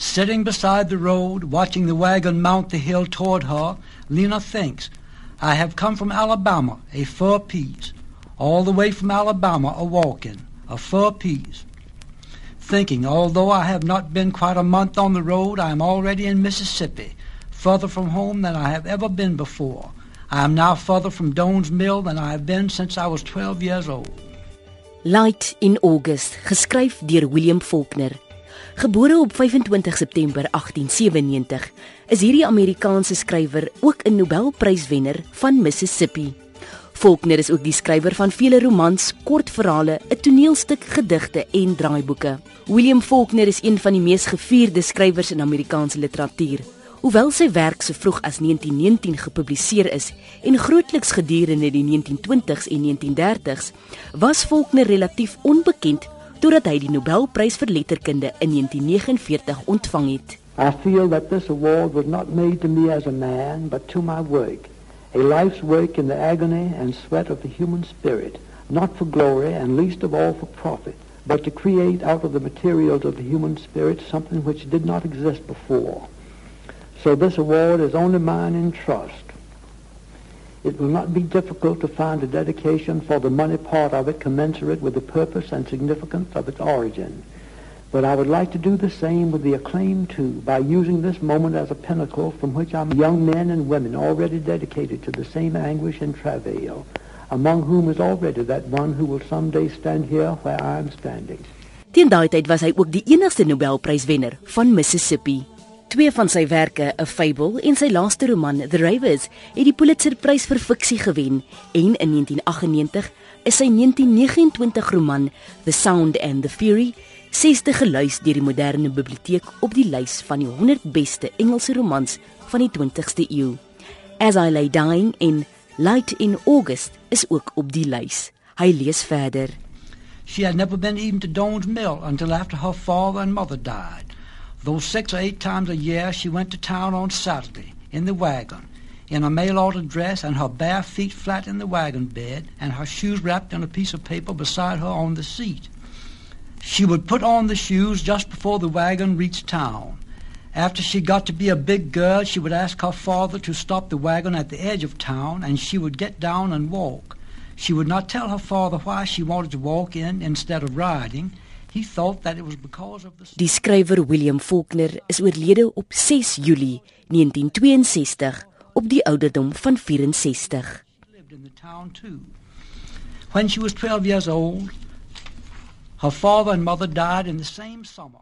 Sitting beside the road, watching the wagon mount the hill toward her, Lena thinks, I have come from Alabama, a fur piece, all the way from Alabama a walking, a fur piece. Thinking, although I have not been quite a month on the road, I am already in Mississippi, further from home than I have ever been before. I am now further from Doan's Mill than I have been since I was 12 years old. Light in August, geskryf deur William Faulkner. Gebore op 25 September 1897, is hierdie Amerikaanse skrywer ook 'n Nobelpryswenner van Mississippi. Faulkner is ook die skrywer van vele romans, kortverhale, 'n toneelstuk, gedigte en draaiboeke. William Faulkner is een van die mees gevierde skrywers in Amerikaanse literatuur. Hoewel sy werk so vroeg as 1919 gepubliseer is en grootliks gedurende die 1920s en 1930s, was Faulkner relatief onbekend totdat hy die Nobelprys vir letterkunde in 1949 ontvang het. I feel that this award was not made to me as a man, but to my work, a life's work in the agony and sweat of the human spirit, not for glory and least of all for profit, but to create out of the materials of the human spirit something which did not exist before. So this award is only mine in trust. It will not be difficult to find a dedication for the money part of it commensurate with the purpose and significance of its origin. But I would like to do the same with the acclaim too, by using this moment as a pinnacle from which I'm young men and women already dedicated to the same anguish and travail, among whom is already that one who will someday stand here where I am standing. Teen daai tyd was hy ook die enigste Nobelpryswenner van Mississippi. Twee van sy werke, A Fable en sy laaste roman, The Ravens, het die Pulitzerprys vir fiksie gewen en in 1998 is sy 1929 roman, The Sound and the Fury, sesde gelys deur die moderne biblioteek op die lys van die 100 beste Engelse romans van die 20ste eeu. As I Lay Dying in Light in August is ook op die lys. Hy lees verder. She had never been even to Doan's Mill until after her father and mother died. Though six or eight times a year she went to town on Saturday in the wagon, in a mail order dress and her bare feet flat in the wagon bed and her shoes wrapped in a piece of paper beside her on the seat. She would put on the shoes just before the wagon reached town. After she got to be a big girl, she would ask her father to stop the wagon at the edge of town and she would get down and walk. She would not tell her father why she wanted to walk in instead of riding. He thought that it was because of the Die skrywer William Faulkner is oorlede op 6 Julie 1962 op die ouderdom van 64. lived in the town too. When she was 12 years old, her father and mother died in the same summer.